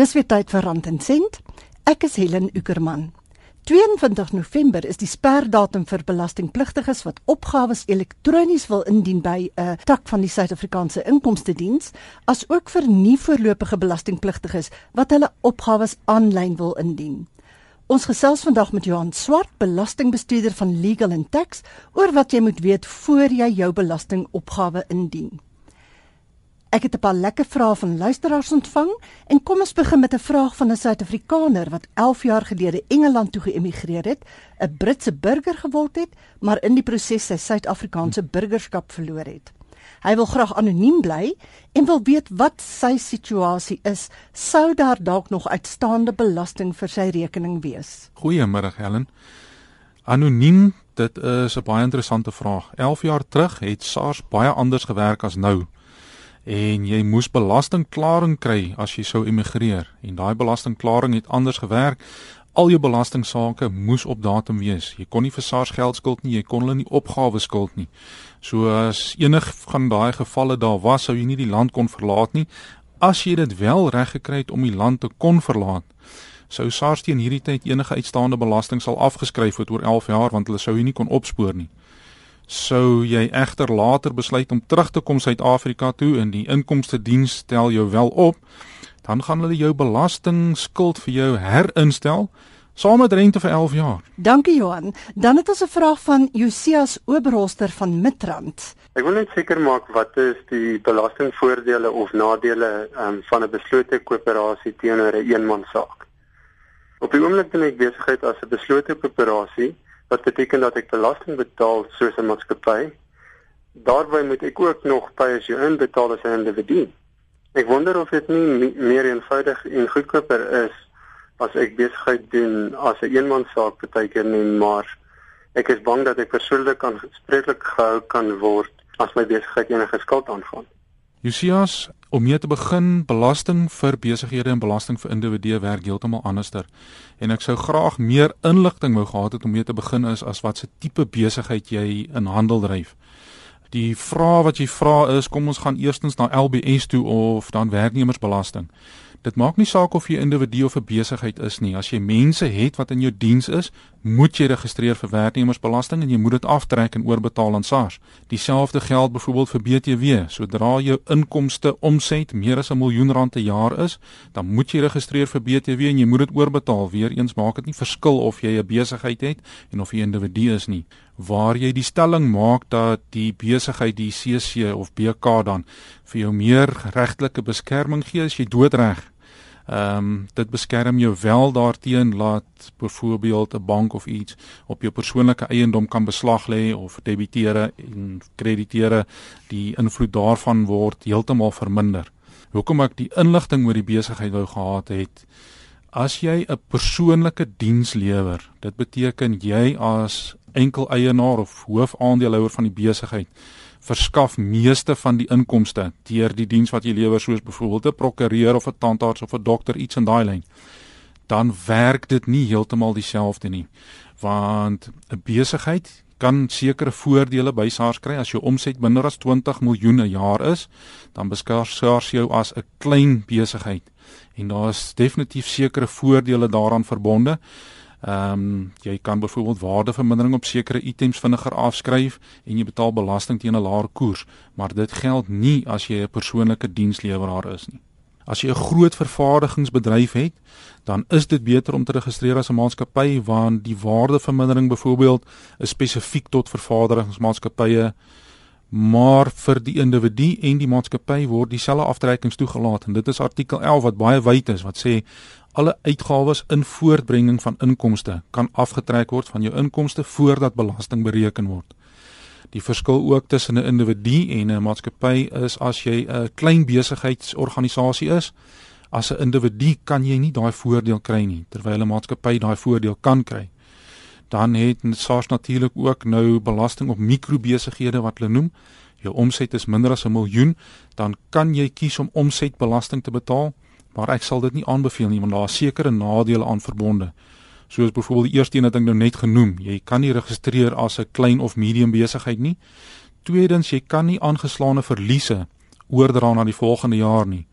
Dis weer tyd vir Rand en Sent. Ek is Helen Ukerman. 22 November is die sperdatum vir belastingpligtiges wat opgawes elektronies wil indien by 'n uh, tak van die Suid-Afrikaanse Inkomste Diens, asook vir nie voorlopige belastingpligtiges wat hulle opgawes aanlyn wil indien. Ons gesels vandag met Johan Swart, belastingbestuurder van Legal and Tax, oor wat jy moet weet voor jy jou belastingopgawe indien. Ek het 'n paar lekker vrae van luisteraars ontvang en kom ons begin met 'n vraag van 'n Suid-Afrikaner wat 11 jaar gelede Engeland toe geëmigreer het, 'n Britse burger geword het, maar in die proses sy Suid-Afrikaanse burgerskap verloor het. Hy wil graag anoniem bly en wil weet wat sy situasie is. Sou daar dalk nog uitstaande belasting vir sy rekening wees? Goeiemôre Helen. Anoniem, dit is 'n baie interessante vraag. 11 jaar terug het SARS baie anders gewerk as nou en jy moes belastingklaring kry as jy sou emigreer. En daai belastingklaring het anders gewerk. Al jou belastingsaake moes op datum wees. Jy kon nie vir SARS geld skuld nie jy kon hulle nie opgawes skuld nie. So as enig van daai gevalle daar was sou jy nie die land kon verlaat nie. As jy dit wel reg gekry het om die land te kon verlaat sou SARS teen hierdie tyd enige uitstaande belasting sal afgeskryf het oor 11 jaar want hulle sou jy nie kon opspoor nie sou jy egter later besluit om terug te kom Suid-Afrika toe en die inkomste diens stel jou wel op, dan gaan hulle jou belastingskuld vir jou herinstel saam met rente vir 11 jaar. Dankie Johan. Dan het ons 'n vraag van Josias Oberholster van Midrand. Ek wil net seker maak wat is die belastingvoordele of nadele um, van 'n beslote koöperasie teenoor 'n een eenmansaak. Op die oomblik doen ek besigheid as 'n beslote koöperasie wat beteken dat ek belasting betaal soos 'n maatskappy. Daarby moet ek ook nog pay as jy inbetaal as 'n individu. Ek wonder of dit nie meer eenvoudig en goedkoper is as ek besigheid doen as 'n een eenmanssaak partykeer nie, maar ek is bang dat ek persoonlik aanspreeklik gehou kan word as my besigheid enige skuld aangaan. Josias, om mee te begin, belasting vir besighede en belasting vir individue werk heeltemal anderster. En ek sou graag meer inligting wou gehad het om mee te begin is as wat se tipe besigheid jy in handel dryf. Die vraag wat jy vra is, kom ons gaan eerstens na LBS toe of dan werknemersbelasting. Dit maak nie saak of jy 'n individu of 'n besigheid is nie. As jy mense het wat in jou diens is, moet jy registreer vir werknemersbelasting en jy moet dit aftrek en oorbetaal aan SARS. Dieselfde geld byvoorbeeld vir BTW. Sodra jou inkomste omset meer as 'n miljoen rand per jaar is, dan moet jy registreer vir BTW en jy moet dit oorbetaal. Weereens maak dit nie verskil of jy 'n besigheid het en of jy 'n individu is nie. Waar jy die stelling maak dat die besigheid die CC of BK dan vir jou meer regtelike beskerming gee as jy doodreg Ehm um, dit beskerm jou wel daarteen laat byvoorbeeld 'n bank of iets op jou persoonlike eiendom kan beslag lê of debiteure en krediteure die invloed daarvan word heeltemal verminder. Hoekom ek die inligting oor die besigheid wou gehad het as jy 'n persoonlike diens lewer, dit beteken jy as enkel eienaar of hoofaandeelhouer van die besigheid verskaf meeste van die inkomste deur die diens wat jy lewer soos byvoorbeeld 'n prokureur of 'n tandarts of 'n dokter iets in daai lyn. Dan werk dit nie heeltemal dieselfde nie want 'n besigheid kan sekere voordele by SARS kry. As jou omset minder as 20 miljoen 'n jaar is dan beskou SARS jou as 'n klein besigheid. En daar is definitief sekere voordele daaraan verbonde Ehm um, jy kan byvoorbeeld waardevermindering op sekere items vinniger afskryf en jy betaal belasting teen 'n laer koers, maar dit geld nie as jy 'n persoonlike diensleweraar is nie. As jy 'n groot vervaardigingsbedryf het, dan is dit beter om te registreer as 'n maatskappy want die waardevermindering byvoorbeeld is spesifiek tot vervaardigingsmaatskappye maar vir die individu en die maatskappy word dieselfde aftrekkings toegelaat en dit is artikel 11 wat baie wyd is wat sê alle uitgawes in voortbrenging van inkomste kan afgetrek word van jou inkomste voordat belasting bereken word. Die verskil ook tussen 'n individu en 'n maatskappy is as jy 'n klein besigheidsorganisasie is, as 'n individu kan jy nie daai voordeel kry nie, terwyl 'n maatskappy daai voordeel kan kry. Dan het SARS natuurlik ook nou belasting op mikrobesighede wat hulle noem. Jou omset is minder as 'n miljoen, dan kan jy kies om omsetbelasting te betaal maar ek sal dit nie aanbeveel nie want daar is sekere nadele aan verbonde. Soos byvoorbeeld die eerste een wat ek nou net genoem, jy kan nie registreer as 'n klein of medium besigheid nie. Tweedens, jy kan nie aangeslaane verliese oordra na die volgende jaar nie.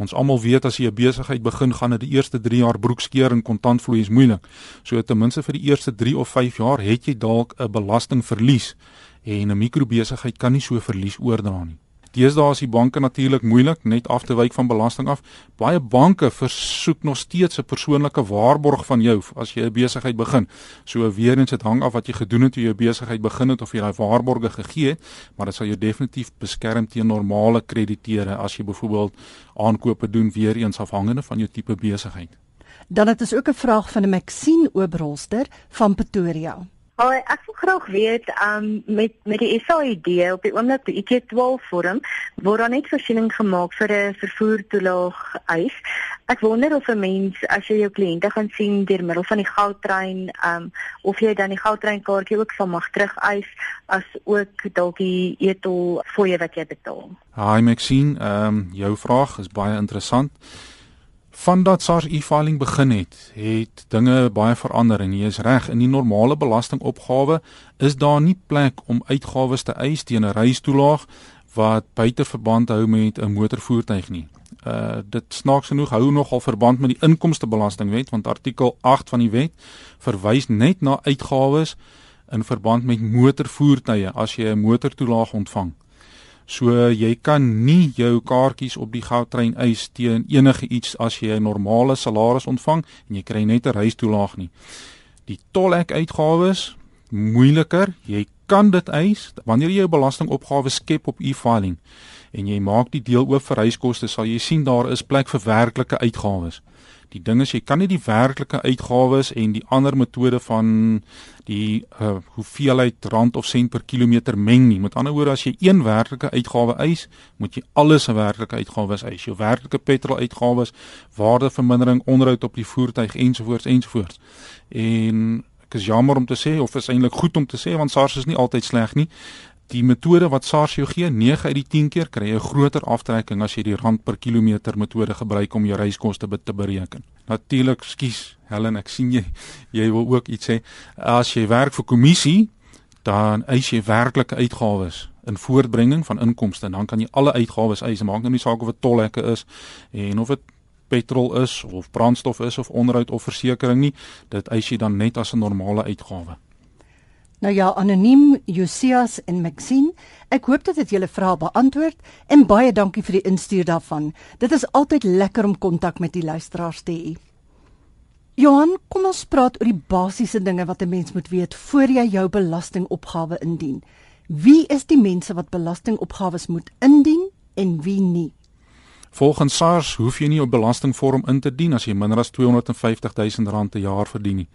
Ons almal weet as jy 'n besigheid begin, gaan dit die eerste 3 jaar broekskeer en kontantvloei is moeilik. So ten minste vir die eerste 3 of 5 jaar het jy dalk 'n belastingverlies en 'n mikrobesigheid kan nie so verlies oordra nie. Deesdae is die banke natuurlik moeilik net af te wyk van belasting af. Baie banke versoek nog steeds 'n persoonlike waarborg van jou as jy 'n besigheid begin. So weer eens dit hang af wat jy gedoen het toe jy 'n besigheid begin het of jy daai waarborge gegee het, maar dit sal jou definitief beskerm teen normale krediteure as jy byvoorbeeld aankope doen weer eens afhangende van jou tipe besigheid. Dan het ons ook 'n vraag van 'n Maxine Oberholster van Pretoria. Hoi, ek wil graag weet, um met met die SAID op die oomblik die IT12 vorm word daar net voorsiening gemaak vir 'n vervoertoelaag eis. Ek wonder of 'n mens as jy jou kliënte gaan sien deur middel van die goudtrein, um of jy dan die goudtreinkaartjie ook sal mag terug eis as ook dalk die etol fooie wat jy betaal. Hi Maxine, um jou vraag is baie interessant. Vandat SARS e-filing begin het, het dinge baie verander en jy is reg, in die normale belastingopgawe is daar nie plek om uitgawes te eis teen 'n reistoelaag wat buite verband hou met 'n motorvoertuig nie. Uh dit snaaks genoeg hou nogal verband met die inkomstebelastingwet want artikel 8 van die wet verwys net na uitgawes in verband met motorvoertuie as jy 'n motortoelaag ontvang. So jy kan nie jou kaartjies op die goudtrein eis teen enige iets as jy 'n normale salaris ontvang en jy kry net 'n reistoelaag nie. Die tolhek uitgawes moeiliker. Jy kan dit eis wanneer jy jou belastingopgawe skep op e-filing en jy maak die deel oop vir reiskoste, sal jy sien daar is plek vir werklike uitgawes. Die ding is jy kan nie die werklike uitgawes en die ander metode van die uh, hoeveelheid rand of sent per kilometer meng nie. Met ander woorde as jy een werklike uitgawe eis, moet jy alles se werklike uitgawes eis. Jou werklike petrol uitgawes, waardevermindering, onderhoud op die voertuig ensovoorts ensovoorts. En ek is jammer om te sê of is eintlik goed om te sê want SARS is nie altyd sleg nie die metode wat SARS jou gee, 9 uit die 10 keer kry jy 'n groter aftrekking as jy die rand per kilometer metode gebruik om jou reiskoste te bereken. Natuurlik, skus, Helen, ek sien jy jy wil ook iets sê. As jy werk vir kommissie, dan eis jy werklike uitgawes in voortbringing van inkomste en dan kan jy alle uitgawes eis. Maak nou nie saak of dit tolhekke is en of dit petrol is of brandstof is of onderhoud of versekerings nie, dit eis jy dan net as 'n normale uitgawe. Nou ja, anoniem Josias en Maxine, ek hoop dit het julle vrae beantwoord en baie dankie vir die instuur daarvan. Dit is altyd lekker om kontak met die luisteraars te hê. Johan, kom ons praat oor die basiese dinge wat 'n mens moet weet voor jy jou belastingopgawe indien. Wie is die mense wat belastingopgawes moet indien en wie nie? Volgens SARS hoef jy nie 'n belastingvorm in te dien as jy minder as 250 000 rand per jaar verdien nie.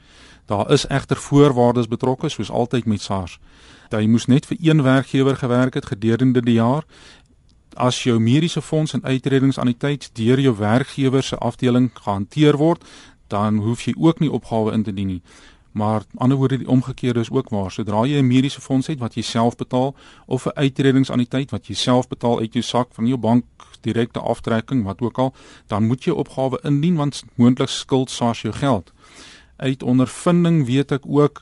Daar is egter voorwaardes betrokke soos altyd met SARS. Dat jy moes net vir een werkgewer gewerk het gedurende die jaar. As jou mediese fonds en uitredingsannuïteit deur jou werkgewer se afdeling gehanteer word, dan hoef jy ook nie opgawe in te dien nie. Maar ander woorde die omgekeerde is ook waar. Sodra jy 'n mediese fonds het wat jy self betaal of 'n uitredingsannuïteit wat jy self betaal uit jou sak van jou bank direkte aftrekking wat ook al, dan moet jy opgawe indien want moontlik skuld SARS jou geld uit ondervinding weet ek ook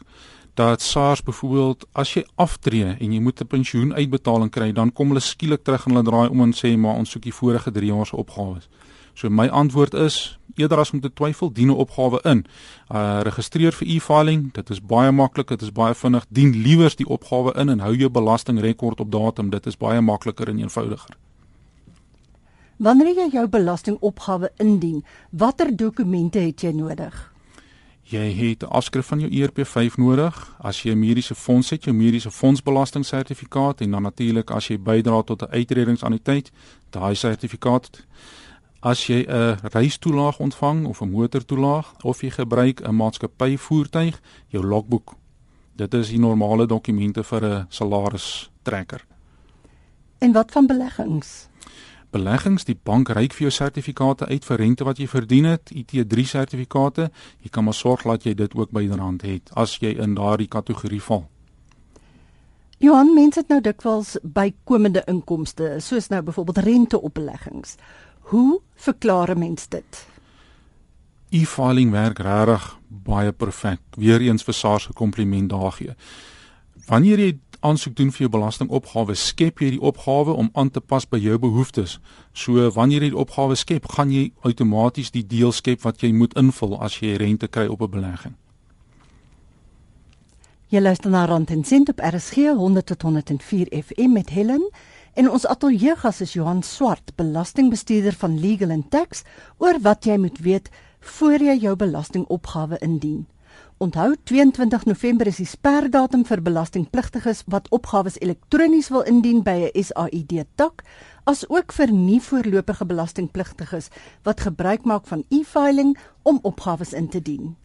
dat SARS byvoorbeeld as jy aftree en jy moet 'n pensioenuitbetaling kry, dan kom hulle skielik terug en hulle draai om en sê maar ons soek die vorige 3 jaar se opgawes. So my antwoord is eerder as om te twyfel, dien 'n opgawe in. Uh registreer vir e-filing, dit is baie maklik, dit is baie vinnig. Dien liewers die opgawe in en hou jou belastingrekord op datum, dit is baie makliker en eenvoudiger. Wanneer jy jou belastingopgawe indien, watter dokumente het jy nodig? Jy het 'n afskrif van jou ERP5 nodig. As jy 'n mediese fonds het, jou mediese fondsbelastingsertifikaat en dan natuurlik as jy bydra tot 'n uitredingsannuïteit, daai sertifikaat. As jy 'n reistoelaag ontvang of 'n motortoelaag of jy gebruik 'n maatskappy voertuig, jou logboek. Dit is die normale dokumente vir 'n salaristrekker. En wat van beleggings? beleggings, die bank reik vir jou sertifikate uit vir rente wat jy verdien het, IT3 sertifikate. Jy kan maar sorg dat jy dit ook byderhand het as jy in daardie kategorie val. Johan, mense het nou dikwels bykomende inkomste, soos nou byvoorbeeld rente op beleggings. Hoe verklaar 'n mens dit? E-filing werk regtig baie perfek. Weereens vir SARS 'n kompliment daar gee. Wanneer jy aansoek doen vir jou belastingopgawe, skep jy die opgawe om aan te pas by jou behoeftes. So wanneer jy die opgawe skep, gaan jy outomaties die deel skep wat jy moet invul as jy rente kry op 'n belegging. Jy luister na Rand en Sent op RSG 100 tot 104 FM met Helen en ons ateljeegas is Johan Swart, belastingbestuurder van Legal and Tax, oor wat jy moet weet voor jy jou belastingopgawe indien. Onthou 22 November is die sperdatum vir belastingpligtiges wat opgawes elektronies wil indien by 'n SAID tak, as ook vir nie voorlopige belastingpligtiges wat gebruik maak van e-filing om opgawes in te dien.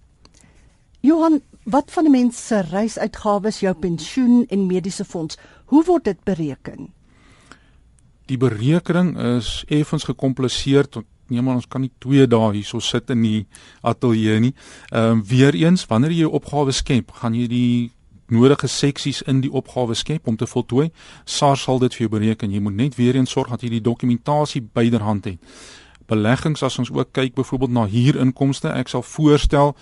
Johan, wat van 'n mens se reisuitgawes, jou pensioen en mediese fonds, hoe word dit bereken? Die berekening is effens gekompliseer tot nee maar ons kan nie 2 dae hierso sit in die ateljee nie. Ehm um, weer eens, wanneer jy jou opgawe skep, gaan jy die nodige seksies in die opgawe skep om te voltooi. SARS sal dit vir jou bereken. Jy moet net weer eens sorg dat jy die dokumentasie byderhand het. Beleggings as ons ook kyk byvoorbeeld na huurinkomste, ek sal voorstel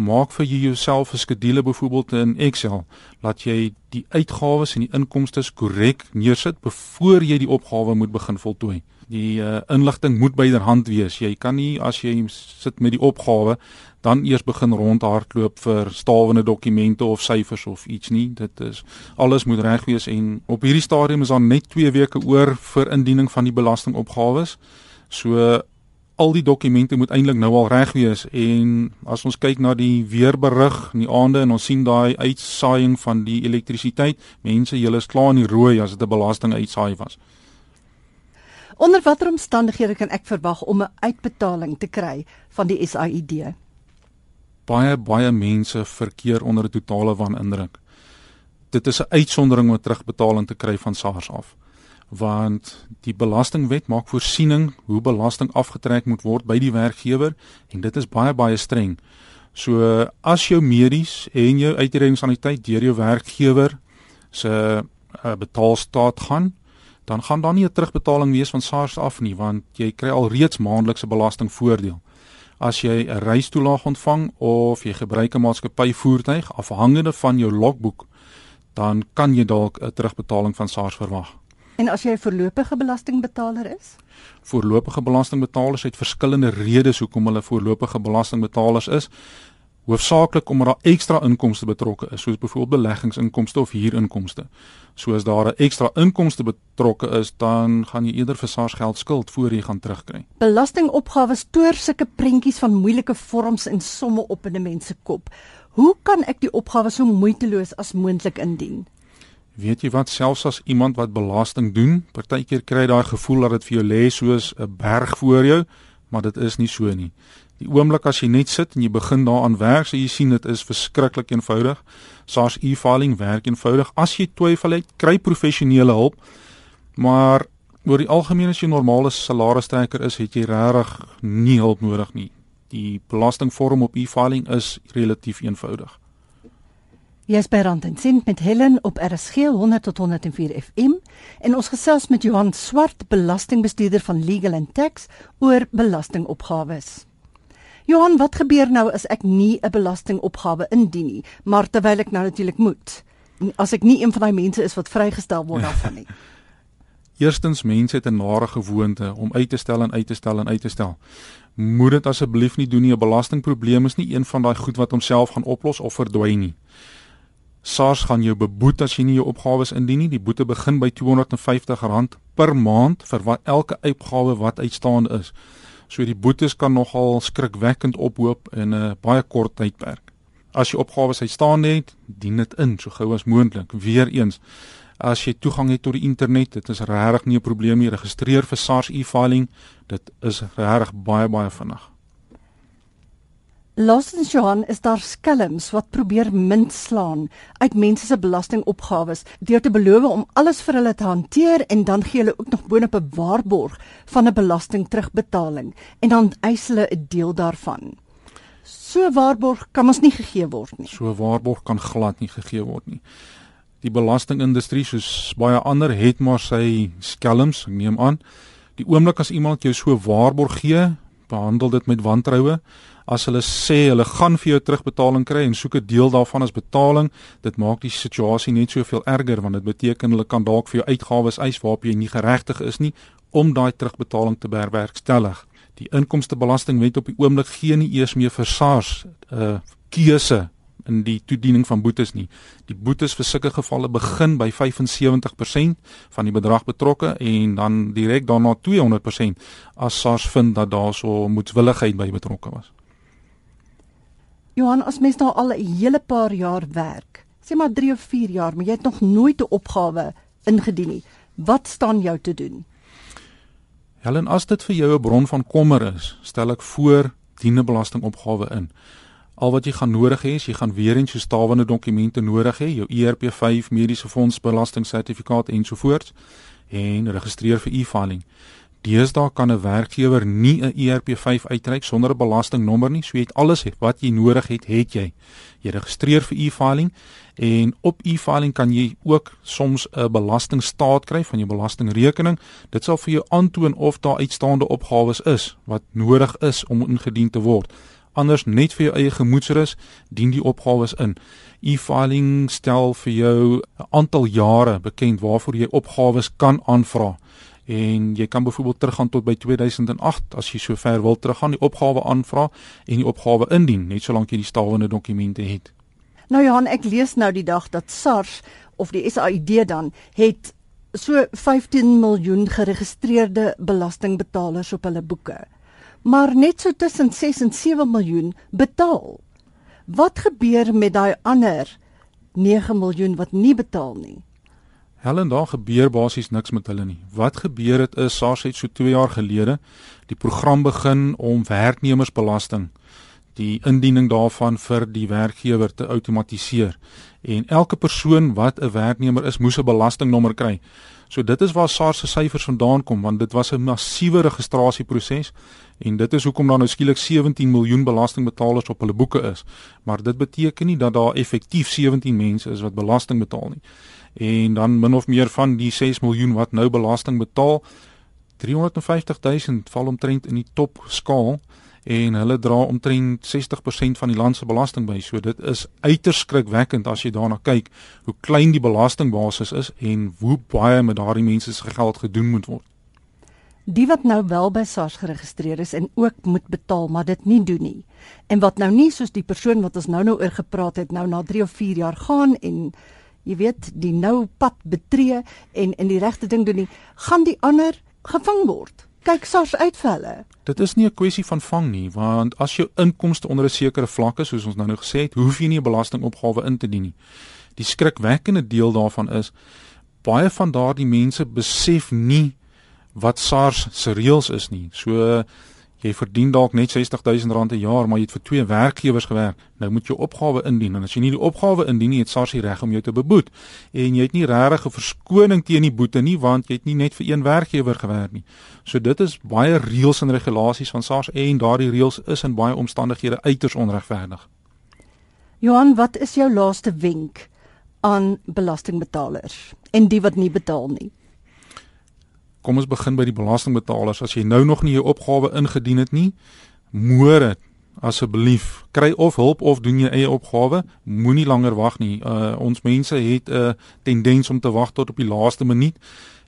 maak vir jouself 'n skedule byvoorbeeld in Excel laat jy die uitgawes en die inkomste korrek neersit voor jy die opgawe moet begin voltooi. Die uh, inligting moet byderhand wees. Jy kan nie as jy sit met die opgawe dan eers begin rondhardloop vir stawende dokumente of syfers of iets nie. Dit is alles moet reg wees en op hierdie stadium is daar net 2 weke oor vir indiening van die belastingopgawes. So al die dokumente moet eintlik nou al reg wees en as ons kyk na die weerberig in die aande en ons sien daai uitsaaiing van die elektrisiteit, mense julle is klaar in die rooi as dit 'n belasting uitsaai was. Onder watter omstandighede kan ek verwag om 'n uitbetaling te kry van die SAID? Baie baie mense verkeer onder 'n totale wanindruk. Dit is 'n uitsondering om terugbetaling te kry van SARS af want die belastingwet maak voorsiening hoe belasting afgetrek moet word by die werkgewer en dit is baie baie streng. So as jou medies en jou uitredingsaniteit deur jou werkgewer se uh, betaalstaat gaan, dan gaan daar nie 'n terugbetaling wees van SARS af nie want jy kry al reeds maandelikse belastingvoordeel. As jy 'n reistoelaag ontvang of jy gebruik 'n maatskappy voertuig afhangende van jou logboek, dan kan jy dalk 'n terugbetaling van SARS verwag. En as jy 'n voorlopige belastingbetaler is? Voorlopige belastingbetalers het verskillende redes hoekom hulle voorlopige belastingbetalers is. Hoofsaaklik omdat daar ekstra inkomste betrokke is, soos byvoorbeeld beleggingsinkomste of huurinkomste. So as daar 'n ekstra inkomste betrokke is, dan gaan jy eerder vir SARS geld skuld voor jy gaan terugkry. Belastingopgawes toer sulke prentjies van moeilike vorms en somme op in 'n mens se kop. Hoe kan ek die opgawe so moeiteloos as moontlik indien? Weet jy wat selfs as iemand wat belasting doen, partykeer kry daai gevoel dat dit vir jou lê soos 'n berg voor jou, maar dit is nie so nie. Die oomblik as jy net sit en jy begin daaraan werk, sal jy sien dit is verskriklik eenvoudig. SARS e-filing werk eenvoudig. As jy twyfel het, kry professionele hulp. Maar oor die algemeen as jy 'n normale salarisstrekker is, het jy regtig nie hulp nodig nie. Die belastingvorm op e-filing is relatief eenvoudig. Jy's by Rand en Sint met Helen op RSG 100 tot 104 FM en ons gesels met Johan Swart, belastingbestuurder van Legal and Tax oor belastingopgawes. Johan, wat gebeur nou as ek nie 'n belastingopgawe indien nie, maar terwyl ek nou natuurlik moet? As ek nie een van daai mense is wat vrygestel word daarvan nie. Eerstens mense het 'n nare gewoonte om uit te stel en uit te stel en uit te stel. Moet dit asseblief nie doen nie. 'n Belastingprobleem is nie een van daai goed wat homself gaan oplos of verdwyn nie. SARS gaan jou beboet as jy nie jou opgawes indien nie. Die boete begin by R250 per maand vir wat elke uitgawe wat uitstaande is. So die boetes kan nogal skrikwekkend ophoop in 'n baie kort tydperk. As jy opgawes uitstaande het, dien dit in so gou as moontlik. Weereens, as jy toegang het tot die internet, dit is regtig nie 'n probleem nie. Registreer vir SARS e-filing. Dit is regtig baie baie vinnig. Laasens Johan is daar skelms wat probeer munt slaan uit mense se belastingopgawes deur te beloof om alles vir hulle te hanteer en dan gee hulle ook nog boonop 'n waarborg van 'n belasting terugbetaling en dan eis hulle 'n deel daarvan. So waarborg kan ons nie gegee word nie. So waarborg kan glad nie gegee word nie. Die belastingindustrie soos baie ander het maar sy skelms, ek neem aan. Die oomblik as iemand jou so waarborg gee, behandel dit met wantroue As hulle sê hulle gaan vir jou terugbetaling kry en soek 'n deel daarvan as betaling, dit maak die situasie net soveel erger want dit beteken hulle kan dalk vir jou uitgawes eis waarop jy nie geregtig is nie om daai terugbetaling te bewerkstellig. Die inkomstebelastingwet op die oomblik gee nie eers meer vir SARS 'n uh, keuse in die toediening van boetes nie. Die boetes vir sulke gevalle begin by 75% van die bedrag betrokke en dan direk daarna 200% as SARS vind dat daar so moedswilligheid by betrokke was. Johan, as mens nou al 'n hele paar jaar werk, sê maar 3 of 4 jaar, maar jy het nog nooit 'n opgawe ingedien nie. Wat staan jou te doen? Helen, as dit vir jou 'n bron van kommer is, stel ek voor diene belastingopgawe in. Al wat jy gaan nodig hê, jy gaan weer eens so stawende dokumente nodig hê, jou ERP5 mediese fonds belastingsertifikaat ensovoorts en registreer vir e-filing. Deesdae kan 'n werkgewer nie 'n ERP5 uitreik sonder 'n belastingnommer nie. So jy het alles wat jy nodig het, het jy. Jy registreer vir e-filing en op e-filing kan jy ook soms 'n belastingstaat kry van jou belastingrekening. Dit sal vir jou aantoon of daar uitstaande opgawes is wat nodig is om ingedien te word anders net vir jou eie gemoedsrus dien die opgawes in. E-filing stel vir jou 'n aantal jare bekend waarvoor jy opgawes kan aanvra. En jy kan byvoorbeeld teruggaan tot by 2008 as jy sover wil teruggaan, die opgawe aanvra en die opgawe indien, net solank jy die stawende dokumente het. Nou Johan, ek lees nou die dag dat SARS of die SAID dan het so 15 miljoen geregistreerde belastingbetalers op hulle boeke maar net so tussen 6 en 7 miljoen betaal. Wat gebeur met daai ander 9 miljoen wat nie betaal nie? Helen, daar gebeur basies niks met hulle nie. Wat gebeur het is SARS het so 2 jaar gelede die program begin om werknemersbelasting die indiening daarvan vir die werkgewer te outomatiseer. En elke persoon wat 'n werknemer is, moes 'n belastingnommer kry. So dit is waar SARS se syfers vandaan kom want dit was 'n massiewe registrasieproses en dit is hoekom daar nou skielik 17 miljoen belastingbetalers op hulle boeke is. Maar dit beteken nie dat daar effektief 17 mense is wat belasting betaal nie. En dan min of meer van die 6 miljoen wat nou belasting betaal, 350 000 val omtrent in die top skaal en hulle dra omtrent 60% van die land se belasting by. So dit is uiters skrikwekkend as jy daarna kyk hoe klein die belastingbasis is en hoe baie met daardie mense se geld gedoen moet word. Die wat nou wel by SARS geregistreer is en ook moet betaal, maar dit nie doen nie. En wat nou nie soos die persoon wat ons nou-nou oor gepraat het nou na 3 of 4 jaar gaan en jy weet, die nou pad betree en in die regte ding doen nie, gaan die ander gevang word kyk SARS uitvalle. Dit is nie 'n kwessie van vang nie, want as jou inkomste onder 'n sekere vlak is, soos ons nou nou gesê het, hoef jy nie 'n belastingopgawe in te dien nie. Die skrikwekkende deel daarvan is baie van daardie mense besef nie wat SARS se reëls is nie. So jy verdien dalk net R60000 'n jaar, maar jy het vir twee werkgewers gewerk. Nou moet jy opgawe indien en as jy nie die opgawe indien nie, het SARS die reg om jou te beboet. En jy het nie regtig 'n verskoning teen die boete nie, want jy het nie net vir een werkgewer gewerk nie. So dit is baie reëls en regulasies van SARS en daardie reëls is in baie omstandighede uiters onregverdig. Johan, wat is jou laaste wenk aan belastingbetalers en die wat nie betaal nie? Kom ons begin by die belastingbetalers. As jy nou nog nie jou opgawe ingedien het nie, môre asseblief kry of hulp of doen jy eie opgawe. Moenie langer wag nie. Uh ons mense het 'n uh, tendens om te wag tot op die laaste minuut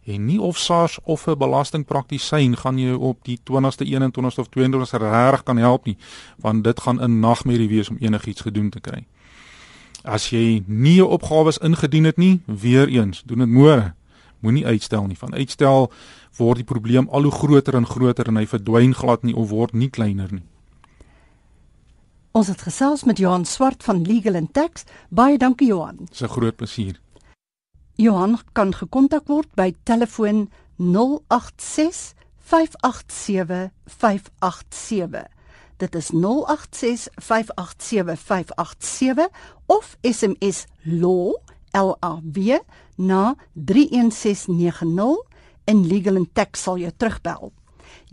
en nie of SARS of 'n belastingpraktisyn gaan jou op die 20ste, 21ste of 22ste reg kan help nie, want dit gaan 'n nagmerrie wees om enigiets gedoen te kry. As jy nie jou opgawes ingedien het nie, weer eens, doen dit môre moenie uitstel nie. Van uitstel word die probleem al hoe groter en groter en hy verdwyn glad nie of word nie kleiner nie. Ons het gesels met Johan Swart van Legal and Tax. Baie dankie Johan. Dis 'n groot plesier. Johan kan gekontak word by telefoon 086 587 587. Dit is 086 587 587 of SMS law L A W na 31690 en Legal and Tax sal jou terugbel.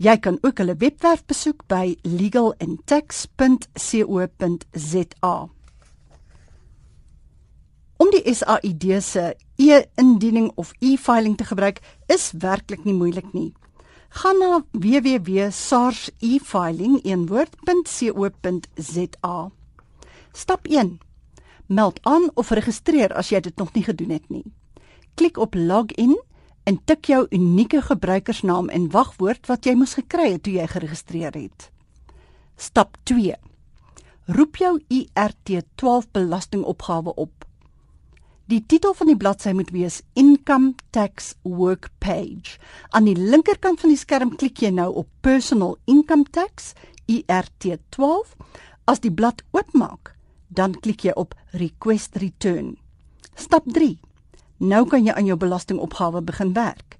Jy kan ook hulle webwerf besoek by legalandtax.co.za. Om die SAID se e-indiening of e-filing te gebruik is werklik nie moeilik nie. Gaan na www.sars-efiling.co.za. Stap 1. Meld aan of registreer as jy dit nog nie gedoen het nie. Klik op login en tik jou unieke gebruikersnaam en wagwoord wat jy moes gekry het toe jy geregistreer het. Stap 2. Roep jou IRT12 belastingopgawe op. Die titel van die bladsy moet wees Income Tax Work Page. Aan die linkerkant van die skerm klik jy nou op Personal Income Tax IRT12. As die blad oopmaak, dan klik jy op Request Return. Stap 3. Nou kan jy aan jou belastingopgawe begin werk.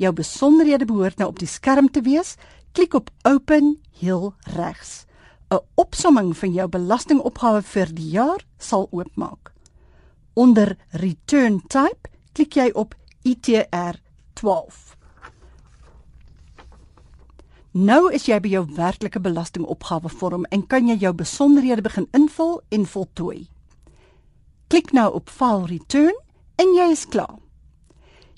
Jou besonderhede behoort nou op die skerm te wees. Klik op Open heel regs. 'n Opsomming van jou belastingopgawe vir die jaar sal oopmaak. Onder return type klik jy op ITR 12. Nou is jy by jou werklike belastingopgawe vorm en kan jy jou besonderhede begin invul en voltooi. Klik nou op file return en jy is klaar.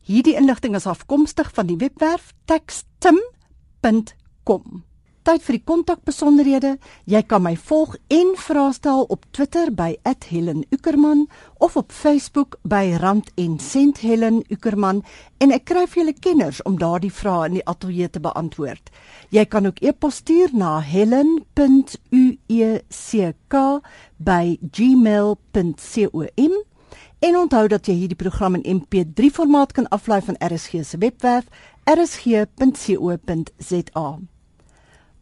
Hierdie inligting is afkomstig van die webwerf taxtim.com tyd vir die kontakbesonderhede. Jy kan my volg en vra stel op Twitter by @HelenUckerman of op Facebook by Rand en Sent Helen Uckerman en ek kry vir julle kenners om daardie vrae in die ateljee te beantwoord. Jy kan ook e-pos stuur na helen.ueck@gmail.com en onthou dat jy hierdie program in MP3 formaat kan aflaai van RSG se webwerf rsg.co.za.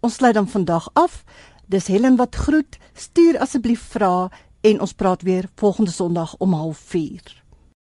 Ons sluit dan vandag af. Dis Helen wat groet. Stuur asseblief vrae en ons praat weer volgende Sondag om 04:30.